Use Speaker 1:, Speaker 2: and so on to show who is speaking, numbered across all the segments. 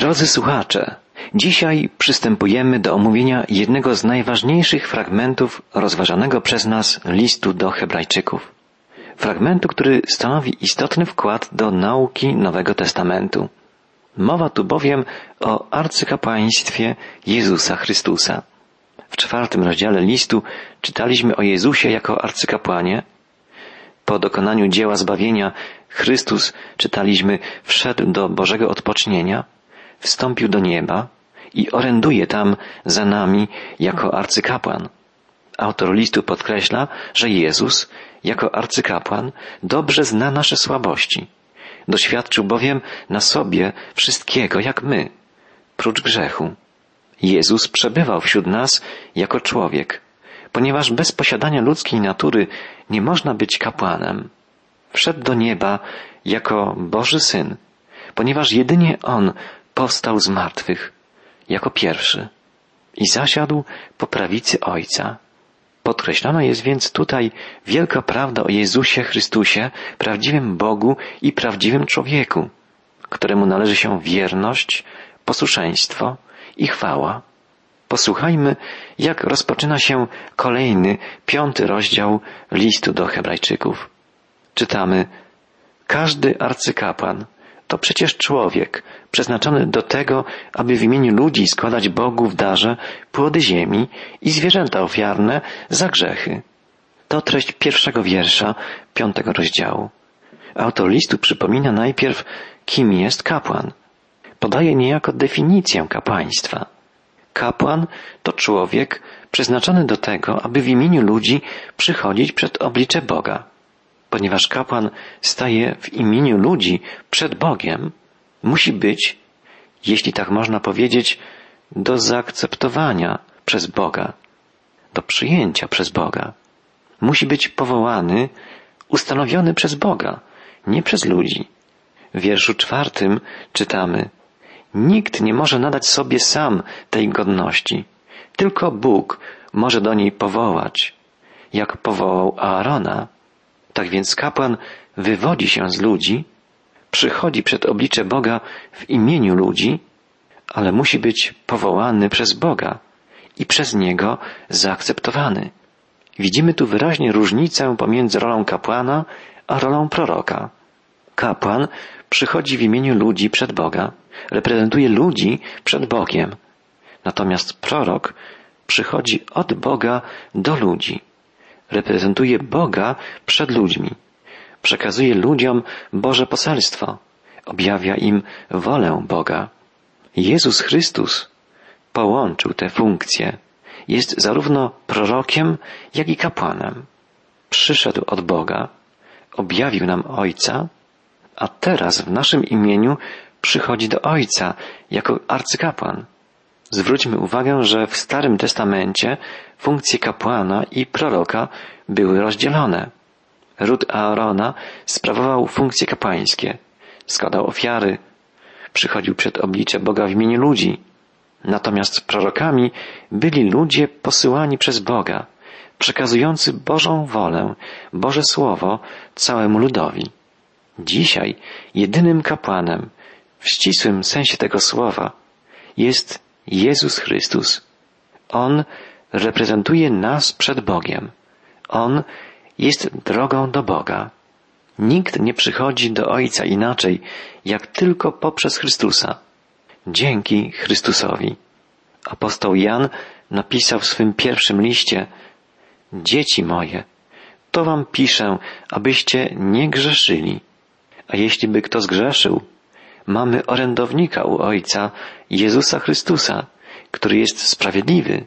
Speaker 1: Drodzy słuchacze, dzisiaj przystępujemy do omówienia jednego z najważniejszych fragmentów rozważanego przez nas listu do Hebrajczyków. Fragmentu, który stanowi istotny wkład do nauki Nowego Testamentu. Mowa tu bowiem o arcykapłaństwie Jezusa Chrystusa. W czwartym rozdziale listu czytaliśmy o Jezusie jako arcykapłanie. Po dokonaniu dzieła zbawienia Chrystus, czytaliśmy, wszedł do Bożego odpocznienia, wstąpił do nieba i oręduje tam za nami jako arcykapłan. Autor listu podkreśla, że Jezus, jako arcykapłan, dobrze zna nasze słabości. Doświadczył bowiem na sobie wszystkiego jak my, prócz grzechu. Jezus przebywał wśród nas jako człowiek, ponieważ bez posiadania ludzkiej natury nie można być kapłanem. Wszedł do nieba jako Boży Syn, ponieważ jedynie On powstał z martwych, jako pierwszy i zasiadł po prawicy Ojca. Podkreślona jest więc tutaj wielka prawda o Jezusie Chrystusie, prawdziwym Bogu i prawdziwym człowieku, któremu należy się wierność, posłuszeństwo i chwała. Posłuchajmy, jak rozpoczyna się kolejny, piąty rozdział listu do Hebrajczyków. Czytamy, każdy arcykapłan to przecież człowiek, przeznaczony do tego, aby w imieniu ludzi składać Bogu w darze płody ziemi i zwierzęta ofiarne za grzechy. To treść pierwszego wiersza piątego rozdziału. Autor listu przypomina najpierw, kim jest kapłan. Podaje niejako definicję kapłaństwa. Kapłan to człowiek przeznaczony do tego, aby w imieniu ludzi przychodzić przed oblicze Boga. Ponieważ kapłan staje w imieniu ludzi przed Bogiem, musi być, jeśli tak można powiedzieć, do zaakceptowania przez Boga, do przyjęcia przez Boga. Musi być powołany, ustanowiony przez Boga, nie przez ludzi. W wierszu czwartym czytamy Nikt nie może nadać sobie sam tej godności. Tylko Bóg może do niej powołać, jak powołał Aarona. Tak więc kapłan wywodzi się z ludzi, przychodzi przed oblicze Boga w imieniu ludzi, ale musi być powołany przez Boga i przez Niego zaakceptowany. Widzimy tu wyraźnie różnicę pomiędzy rolą kapłana a rolą proroka. Kapłan przychodzi w imieniu ludzi przed Boga, reprezentuje ludzi przed Bogiem. Natomiast prorok przychodzi od Boga do ludzi, reprezentuje Boga przed ludźmi przekazuje ludziom Boże poselstwo, objawia im wolę Boga. Jezus Chrystus połączył te funkcje. Jest zarówno prorokiem, jak i kapłanem. Przyszedł od Boga, objawił nam Ojca, a teraz w naszym imieniu przychodzi do Ojca jako arcykapłan. Zwróćmy uwagę, że w Starym Testamencie funkcje kapłana i proroka były rozdzielone. Ród Aarona sprawował funkcje kapłańskie, składał ofiary, przychodził przed oblicze Boga w imieniu ludzi. Natomiast prorokami byli ludzie posyłani przez Boga, przekazujący Bożą wolę, Boże Słowo całemu ludowi. Dzisiaj jedynym kapłanem, w ścisłym sensie tego słowa, jest Jezus Chrystus. On reprezentuje nas przed Bogiem. On jest drogą do Boga. Nikt nie przychodzi do Ojca inaczej, jak tylko poprzez Chrystusa. Dzięki Chrystusowi. Apostoł Jan napisał w swym pierwszym liście, Dzieci moje, to wam piszę, abyście nie grzeszyli. A jeśli by kto zgrzeszył, mamy orędownika u Ojca, Jezusa Chrystusa, który jest sprawiedliwy.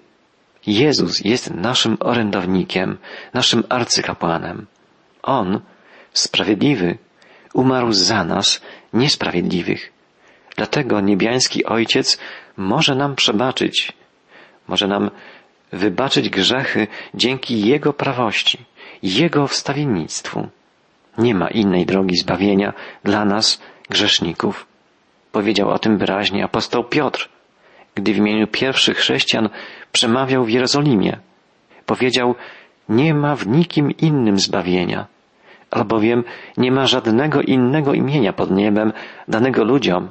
Speaker 1: Jezus jest naszym orędownikiem, naszym arcykapłanem. On, sprawiedliwy, umarł za nas, niesprawiedliwych. Dlatego niebiański Ojciec może nam przebaczyć, może nam wybaczyć grzechy dzięki Jego prawości, Jego wstawiennictwu. Nie ma innej drogi zbawienia dla nas, grzeszników. Powiedział o tym wyraźnie apostoł Piotr gdy w imieniu pierwszych chrześcijan przemawiał w Jerozolimie. Powiedział, nie ma w nikim innym zbawienia, albowiem nie ma żadnego innego imienia pod niebem danego ludziom,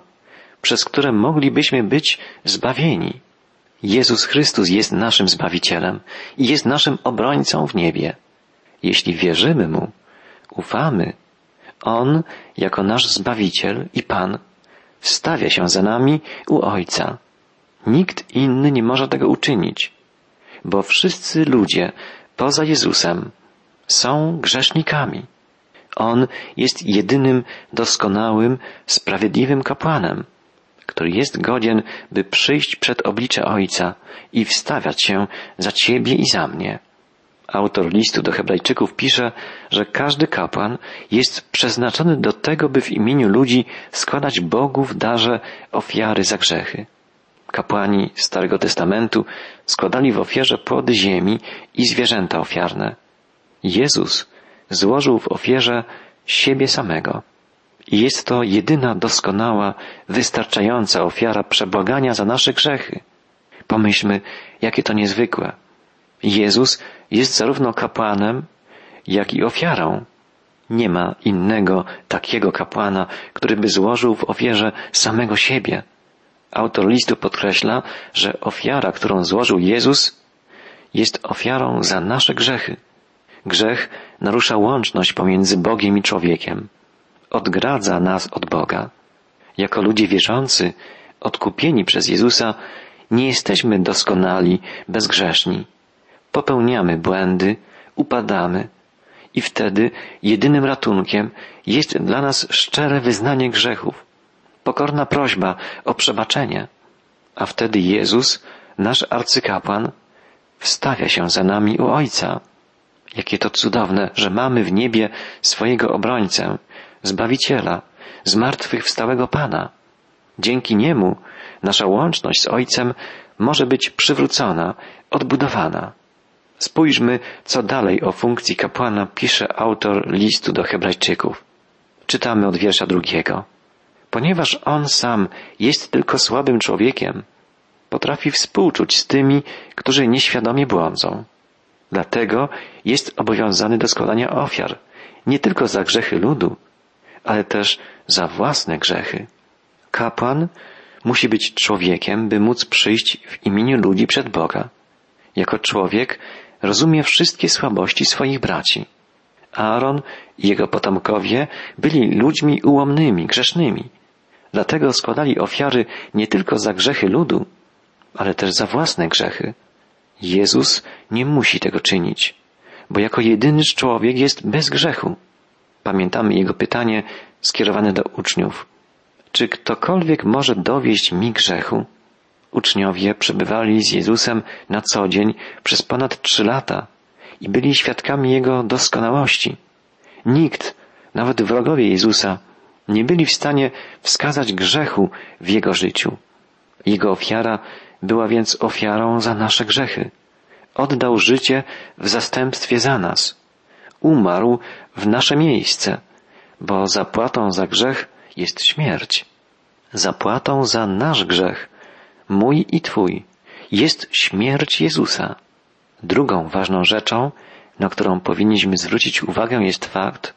Speaker 1: przez które moglibyśmy być zbawieni. Jezus Chrystus jest naszym Zbawicielem i jest naszym obrońcą w niebie. Jeśli wierzymy Mu, ufamy, On, jako nasz Zbawiciel i Pan, wstawia się za nami u Ojca. Nikt inny nie może tego uczynić, bo wszyscy ludzie poza Jezusem są grzesznikami. On jest jedynym doskonałym, sprawiedliwym kapłanem, który jest godzien, by przyjść przed oblicze Ojca i wstawiać się za Ciebie i za mnie. Autor listu do Hebrajczyków pisze, że każdy kapłan jest przeznaczony do tego, by w imieniu ludzi składać Bogu w darze ofiary za grzechy. Kapłani Starego Testamentu składali w ofierze płody ziemi i zwierzęta ofiarne. Jezus złożył w ofierze siebie samego. I jest to jedyna doskonała, wystarczająca ofiara przebłagania za nasze grzechy. Pomyślmy, jakie to niezwykłe. Jezus jest zarówno kapłanem, jak i ofiarą. Nie ma innego takiego kapłana, który by złożył w ofierze samego siebie. Autor listu podkreśla, że ofiara, którą złożył Jezus, jest ofiarą za nasze grzechy. Grzech narusza łączność pomiędzy Bogiem i człowiekiem. Odgradza nas od Boga. Jako ludzie wierzący, odkupieni przez Jezusa, nie jesteśmy doskonali, bezgrzeszni. Popełniamy błędy, upadamy i wtedy jedynym ratunkiem jest dla nas szczere wyznanie grzechów, pokorna prośba o przebaczenie. A wtedy Jezus, nasz arcykapłan, wstawia się za nami u Ojca Jakie to cudowne, że mamy w niebie swojego obrońcę, Zbawiciela, zmartwychwstałego Pana. Dzięki Niemu nasza łączność z Ojcem może być przywrócona, odbudowana. Spójrzmy, co dalej o funkcji kapłana pisze autor listu do Hebrajczyków. Czytamy od wiersza drugiego. Ponieważ on sam jest tylko słabym człowiekiem, potrafi współczuć z tymi, którzy nieświadomie błądzą. Dlatego jest obowiązany do składania ofiar, nie tylko za grzechy ludu, ale też za własne grzechy. Kapłan musi być człowiekiem, by móc przyjść w imieniu ludzi przed Boga. Jako człowiek rozumie wszystkie słabości swoich braci. Aaron i jego potomkowie byli ludźmi ułomnymi, grzesznymi. Dlatego składali ofiary nie tylko za grzechy ludu, ale też za własne grzechy. Jezus nie musi tego czynić, bo jako jedyny człowiek jest bez grzechu. Pamiętamy jego pytanie skierowane do uczniów. Czy ktokolwiek może dowieść mi grzechu? Uczniowie przebywali z Jezusem na co dzień przez ponad trzy lata i byli świadkami Jego doskonałości. Nikt, nawet wrogowie Jezusa, nie byli w stanie wskazać grzechu w Jego życiu. Jego ofiara była więc ofiarą za nasze grzechy. Oddał życie w zastępstwie za nas. Umarł w nasze miejsce, bo zapłatą za grzech jest śmierć. Zapłatą za nasz grzech, mój i Twój, jest śmierć Jezusa. Drugą ważną rzeczą, na którą powinniśmy zwrócić uwagę, jest fakt,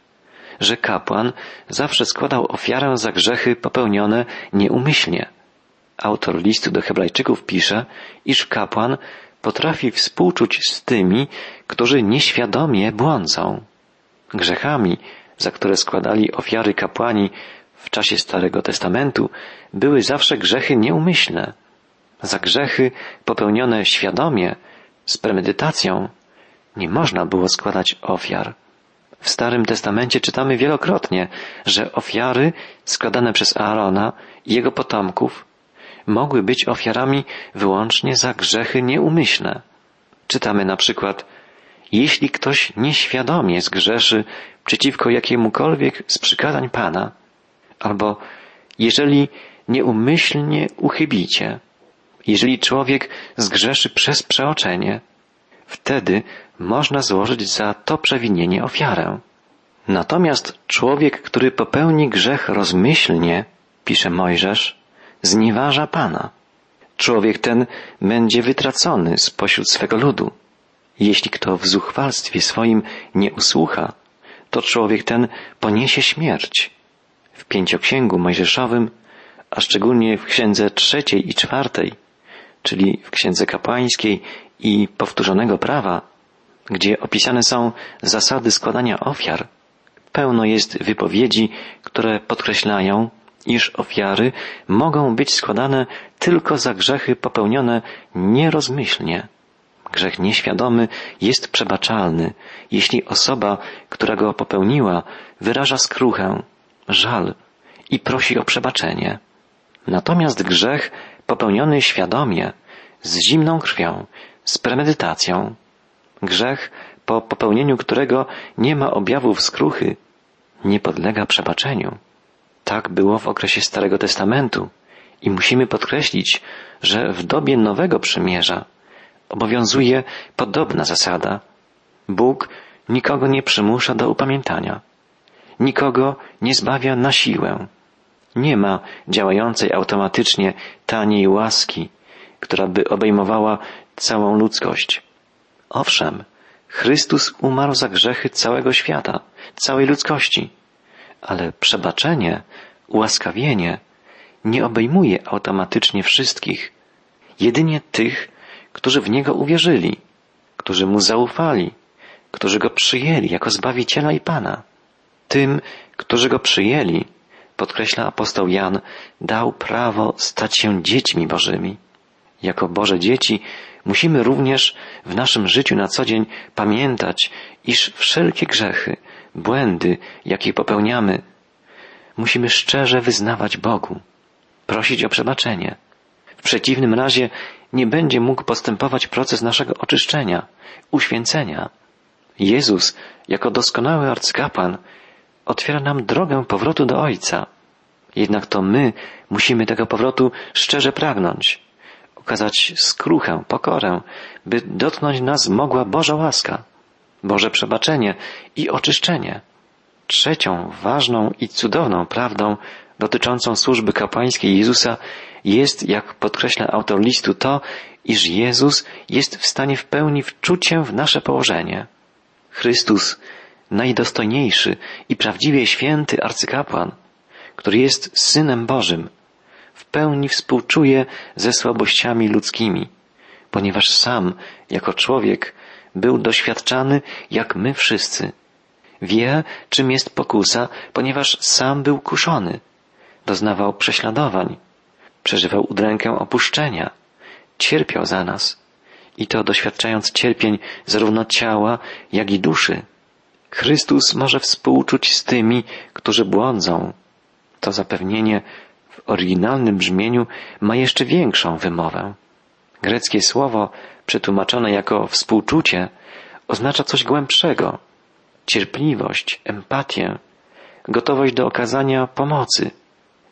Speaker 1: że kapłan zawsze składał ofiarę za grzechy popełnione nieumyślnie. Autor listu do Hebrajczyków pisze, iż kapłan potrafi współczuć z tymi, którzy nieświadomie błądzą. Grzechami, za które składali ofiary kapłani w czasie Starego Testamentu, były zawsze grzechy nieumyślne. Za grzechy popełnione świadomie, z premedytacją, nie można było składać ofiar. W Starym Testamencie czytamy wielokrotnie, że ofiary składane przez Aarona i jego potomków mogły być ofiarami wyłącznie za grzechy nieumyślne. Czytamy na przykład, jeśli ktoś nieświadomie zgrzeszy przeciwko jakiemukolwiek z przykazań Pana, albo jeżeli nieumyślnie uchybicie, jeżeli człowiek zgrzeszy przez przeoczenie, wtedy można złożyć za to przewinienie ofiarę. Natomiast człowiek, który popełni grzech rozmyślnie, pisze Mojżesz, znieważa Pana. Człowiek ten będzie wytracony spośród swego ludu. Jeśli kto w zuchwalstwie swoim nie usłucha, to człowiek ten poniesie śmierć. W pięcioksięgu mojżeszowym a szczególnie w księdze trzeciej i czwartej, czyli w księdze kapłańskiej i powtórzonego prawa, gdzie opisane są zasady składania ofiar, pełno jest wypowiedzi, które podkreślają, iż ofiary mogą być składane tylko za grzechy popełnione nierozmyślnie. Grzech nieświadomy jest przebaczalny, jeśli osoba, która go popełniła, wyraża skruchę, żal i prosi o przebaczenie. Natomiast grzech popełniony świadomie, z zimną krwią, z premedytacją, grzech, po popełnieniu którego nie ma objawów skruchy, nie podlega przebaczeniu. Tak było w okresie Starego Testamentu i musimy podkreślić, że w dobie Nowego Przymierza obowiązuje podobna zasada. Bóg nikogo nie przymusza do upamiętania. Nikogo nie zbawia na siłę. Nie ma działającej automatycznie taniej łaski, która by obejmowała całą ludzkość. Owszem, Chrystus umarł za grzechy całego świata, całej ludzkości, ale przebaczenie, ułaskawienie nie obejmuje automatycznie wszystkich, jedynie tych, którzy w Niego uwierzyli, którzy Mu zaufali, którzy Go przyjęli jako Zbawiciela i Pana. Tym, którzy Go przyjęli, podkreśla apostoł Jan, dał prawo stać się dziećmi Bożymi. Jako Boże dzieci musimy również w naszym życiu na co dzień pamiętać, iż wszelkie grzechy, błędy, jakie popełniamy, musimy szczerze wyznawać Bogu, prosić o przebaczenie. W przeciwnym razie nie będzie mógł postępować proces naszego oczyszczenia, uświęcenia. Jezus, jako doskonały arcykapłan, otwiera nam drogę powrotu do Ojca. Jednak to my musimy tego powrotu szczerze pragnąć, okazać skruchę, pokorę, by dotknąć nas mogła Boża łaska, Boże przebaczenie i oczyszczenie. Trzecią ważną i cudowną prawdą dotyczącą służby kapłańskiej Jezusa jest, jak podkreśla autor listu, to, iż Jezus jest w stanie w pełni wczuć się w nasze położenie. Chrystus, najdostojniejszy i prawdziwie święty arcykapłan, który jest Synem Bożym, w pełni współczuje ze słabościami ludzkimi, ponieważ sam, jako człowiek, był doświadczany jak my wszyscy. Wie, czym jest pokusa, ponieważ sam był kuszony. Doznawał prześladowań, przeżywał udrękę opuszczenia, cierpiał za nas i to doświadczając cierpień zarówno ciała, jak i duszy. Chrystus może współczuć z tymi, którzy błądzą. To zapewnienie w oryginalnym brzmieniu ma jeszcze większą wymowę. Greckie słowo, przetłumaczone jako współczucie, oznacza coś głębszego. Cierpliwość, empatię, gotowość do okazania pomocy.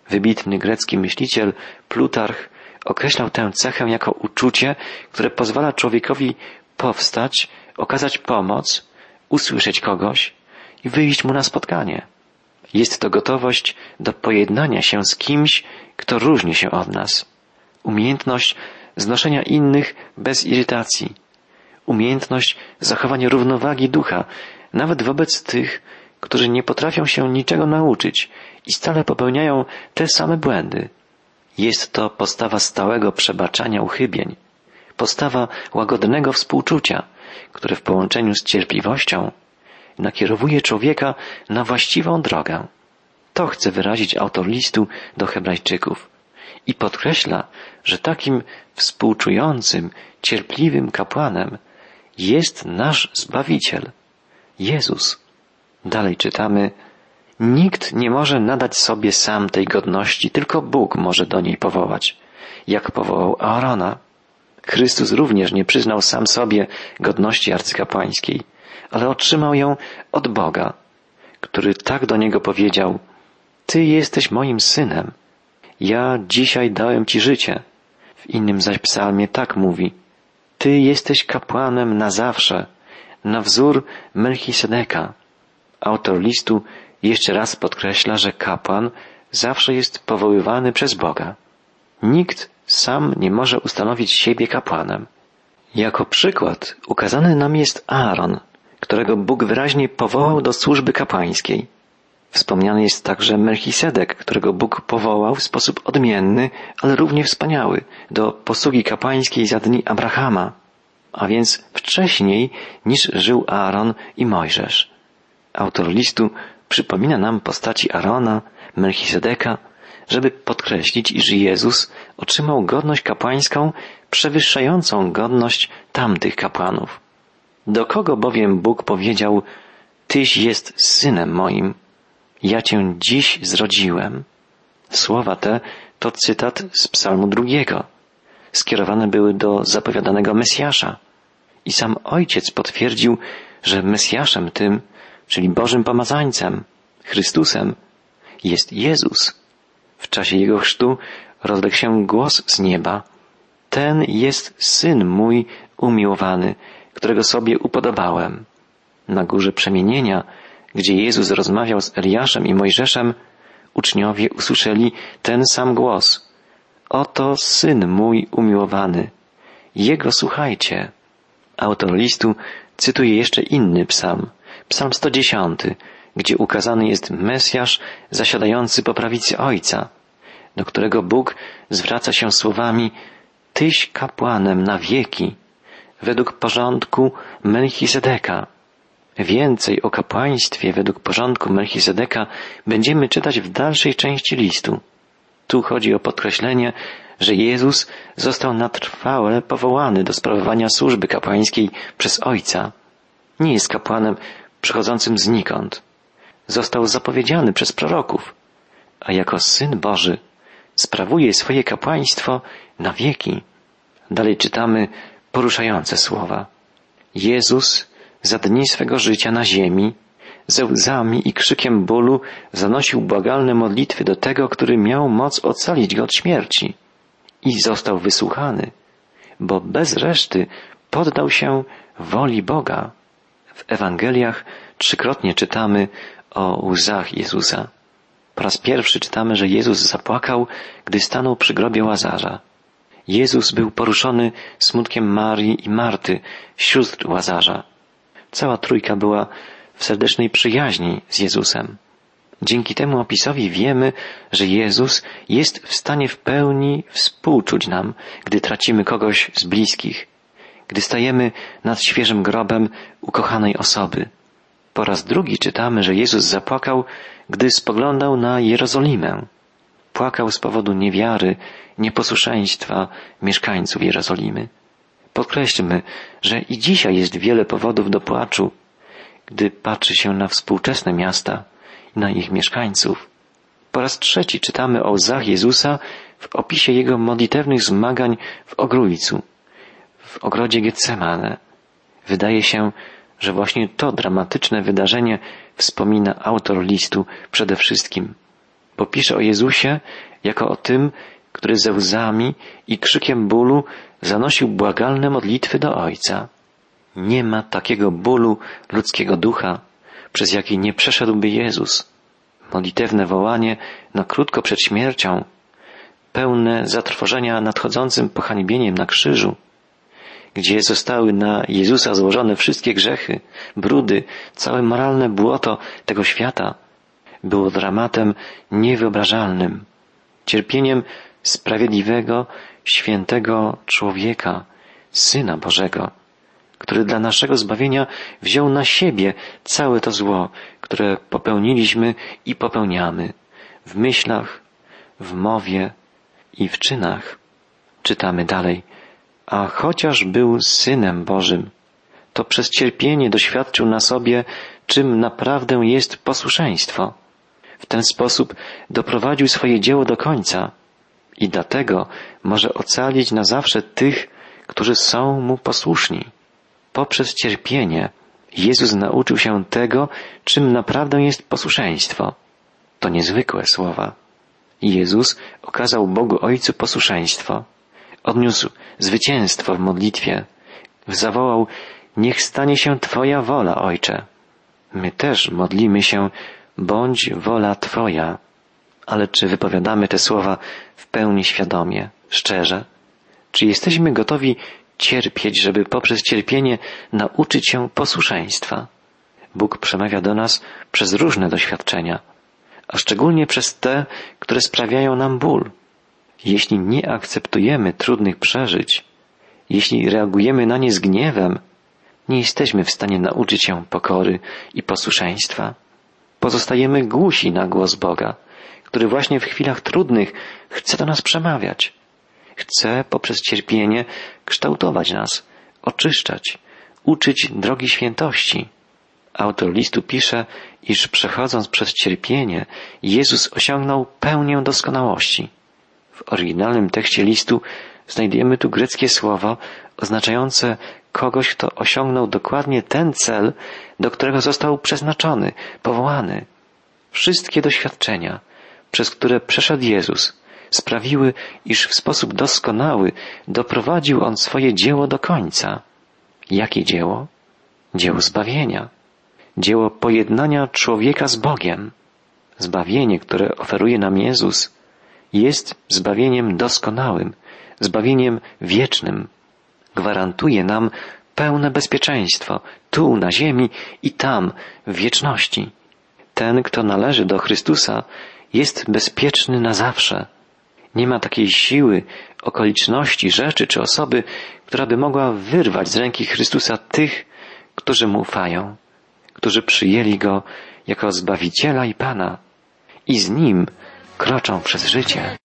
Speaker 1: Wybitny grecki myśliciel Plutarch określał tę cechę jako uczucie, które pozwala człowiekowi powstać, okazać pomoc, usłyszeć kogoś i wyjść mu na spotkanie. Jest to gotowość do pojednania się z kimś, kto różni się od nas. Umiejętność znoszenia innych bez irytacji. Umiejętność zachowania równowagi ducha, nawet wobec tych, którzy nie potrafią się niczego nauczyć i stale popełniają te same błędy. Jest to postawa stałego przebaczania uchybień, postawa łagodnego współczucia, które w połączeniu z cierpliwością nakierowuje człowieka na właściwą drogę. To chce wyrazić autor listu do Hebrajczyków i podkreśla, że takim współczującym, cierpliwym kapłanem jest nasz Zbawiciel, Jezus. Dalej czytamy, Nikt nie może nadać sobie sam tej godności, tylko Bóg może do niej powołać, jak powołał Aarona. Chrystus również nie przyznał sam sobie godności arcykapłańskiej, ale otrzymał ją od Boga, który tak do niego powiedział, Ty jesteś moim synem, ja dzisiaj dałem Ci życie. W innym zaś psalmie tak mówi, Ty jesteś kapłanem na zawsze, na wzór Melchisedeka. Autor listu jeszcze raz podkreśla, że kapłan zawsze jest powoływany przez Boga. Nikt sam nie może ustanowić siebie kapłanem. Jako przykład ukazany nam jest Aaron, którego Bóg wyraźnie powołał do służby kapłańskiej. Wspomniany jest także Melchisedek, którego Bóg powołał w sposób odmienny, ale równie wspaniały, do posługi kapłańskiej za dni Abrahama, a więc wcześniej niż żył Aaron i Mojżesz. Autor listu przypomina nam postaci Arona, Melchisedeka, żeby podkreślić, iż Jezus otrzymał godność kapłańską przewyższającą godność tamtych kapłanów. Do kogo bowiem Bóg powiedział, Tyś jest synem moim, ja cię dziś zrodziłem. Słowa te to cytat z psalmu drugiego. Skierowane były do zapowiadanego Mesjasza. I sam Ojciec potwierdził, że Mesjaszem tym, czyli Bożym Pomazańcem, Chrystusem, jest Jezus. W czasie Jego chrztu rozległ się głos z nieba. Ten jest Syn mój umiłowany, którego sobie upodobałem. Na górze przemienienia gdzie Jezus rozmawiał z Eliaszem i Mojżeszem, uczniowie usłyszeli ten sam głos. Oto syn mój umiłowany. Jego słuchajcie. Autor listu cytuje jeszcze inny psalm, psalm 110, gdzie ukazany jest Mesjasz zasiadający po prawicy Ojca, do którego Bóg zwraca się słowami Tyś kapłanem na wieki, według porządku Melchizedeka. Więcej o kapłaństwie według porządku Melchizedeka będziemy czytać w dalszej części listu. Tu chodzi o podkreślenie, że Jezus został na trwałe powołany do sprawowania służby kapłańskiej przez Ojca. Nie jest kapłanem przychodzącym znikąd. Został zapowiedziany przez proroków, a jako Syn Boży sprawuje swoje kapłaństwo na wieki. Dalej czytamy poruszające słowa. Jezus za dni swego życia na ziemi, ze łzami i krzykiem bólu zanosił błagalne modlitwy do tego, który miał moc ocalić go od śmierci. I został wysłuchany, bo bez reszty poddał się woli Boga. W Ewangeliach trzykrotnie czytamy o łzach Jezusa. Po raz pierwszy czytamy, że Jezus zapłakał, gdy stanął przy grobie Łazarza. Jezus był poruszony smutkiem Marii i Marty, sióstr Łazarza. Cała trójka była w serdecznej przyjaźni z Jezusem. Dzięki temu opisowi wiemy, że Jezus jest w stanie w pełni współczuć nam, gdy tracimy kogoś z bliskich, gdy stajemy nad świeżym grobem ukochanej osoby. Po raz drugi czytamy, że Jezus zapłakał, gdy spoglądał na Jerozolimę. Płakał z powodu niewiary, nieposłuszeństwa mieszkańców Jerozolimy. Podkreślmy, że i dzisiaj jest wiele powodów do płaczu, gdy patrzy się na współczesne miasta i na ich mieszkańców. Po raz trzeci czytamy o łzach Jezusa w opisie Jego modlitewnych zmagań w Ogrójcu, w ogrodzie Getsemane. Wydaje się, że właśnie to dramatyczne wydarzenie wspomina autor listu przede wszystkim, bo pisze o Jezusie jako o tym, który ze łzami i krzykiem bólu zanosił błagalne modlitwy do Ojca. Nie ma takiego bólu ludzkiego ducha, przez jaki nie przeszedłby Jezus. Modlitewne wołanie na krótko przed śmiercią, pełne zatrwożenia nadchodzącym pohańbieniem na krzyżu, gdzie zostały na Jezusa złożone wszystkie grzechy, brudy, całe moralne błoto tego świata, było dramatem niewyobrażalnym, cierpieniem sprawiedliwego, świętego człowieka, Syna Bożego, który dla naszego zbawienia wziął na siebie całe to zło, które popełniliśmy i popełniamy w myślach, w mowie i w czynach. Czytamy dalej. A chociaż był Synem Bożym, to przez cierpienie doświadczył na sobie, czym naprawdę jest posłuszeństwo. W ten sposób doprowadził swoje dzieło do końca i dlatego może ocalić na zawsze tych, którzy są Mu posłuszni. Poprzez cierpienie Jezus nauczył się tego, czym naprawdę jest posłuszeństwo. To niezwykłe słowa. Jezus okazał Bogu Ojcu posłuszeństwo. Odniósł zwycięstwo w modlitwie. Zawołał, niech stanie się Twoja wola, Ojcze. My też modlimy się, bądź wola Twoja. Ale czy wypowiadamy te słowa w pełni świadomie, szczerze? Czy jesteśmy gotowi cierpieć, żeby poprzez cierpienie nauczyć się posłuszeństwa? Bóg przemawia do nas przez różne doświadczenia. a szczególnie przez te, które sprawiają nam ból. Jeśli nie akceptujemy trudnych przeżyć, jeśli reagujemy na nie z gniewem, nie jesteśmy w stanie nauczyć się pokory i posłuszeństwa. Pozostajemy głusi na głos Boga, który właśnie w chwilach trudnych chce do nas przemawiać. Chce poprzez cierpienie kształtować nas, oczyszczać, uczyć drogi świętości. Autor listu pisze, iż przechodząc przez cierpienie, Jezus osiągnął pełnię doskonałości. W oryginalnym tekście listu znajdujemy tu greckie słowo oznaczające kogoś, kto osiągnął dokładnie ten cel, do którego został przeznaczony, powołany. Wszystkie doświadczenia, przez które przeszedł Jezus, sprawiły, iż w sposób doskonały doprowadził On swoje dzieło do końca. Jakie dzieło? Dzieło zbawienia. Dzieło pojednania człowieka z Bogiem. Zbawienie, które oferuje nam Jezus, jest zbawieniem doskonałym, zbawieniem wiecznym. Gwarantuje nam pełne bezpieczeństwo tu na ziemi i tam w wieczności. Ten, kto należy do Chrystusa, jest bezpieczny na zawsze. Nie ma takiej siły, okoliczności, rzeczy czy osoby, która by mogła wyrwać z ręki Chrystusa tych, którzy mu ufają, którzy przyjęli go jako Zbawiciela i Pana i z Nim kroczą przez życie.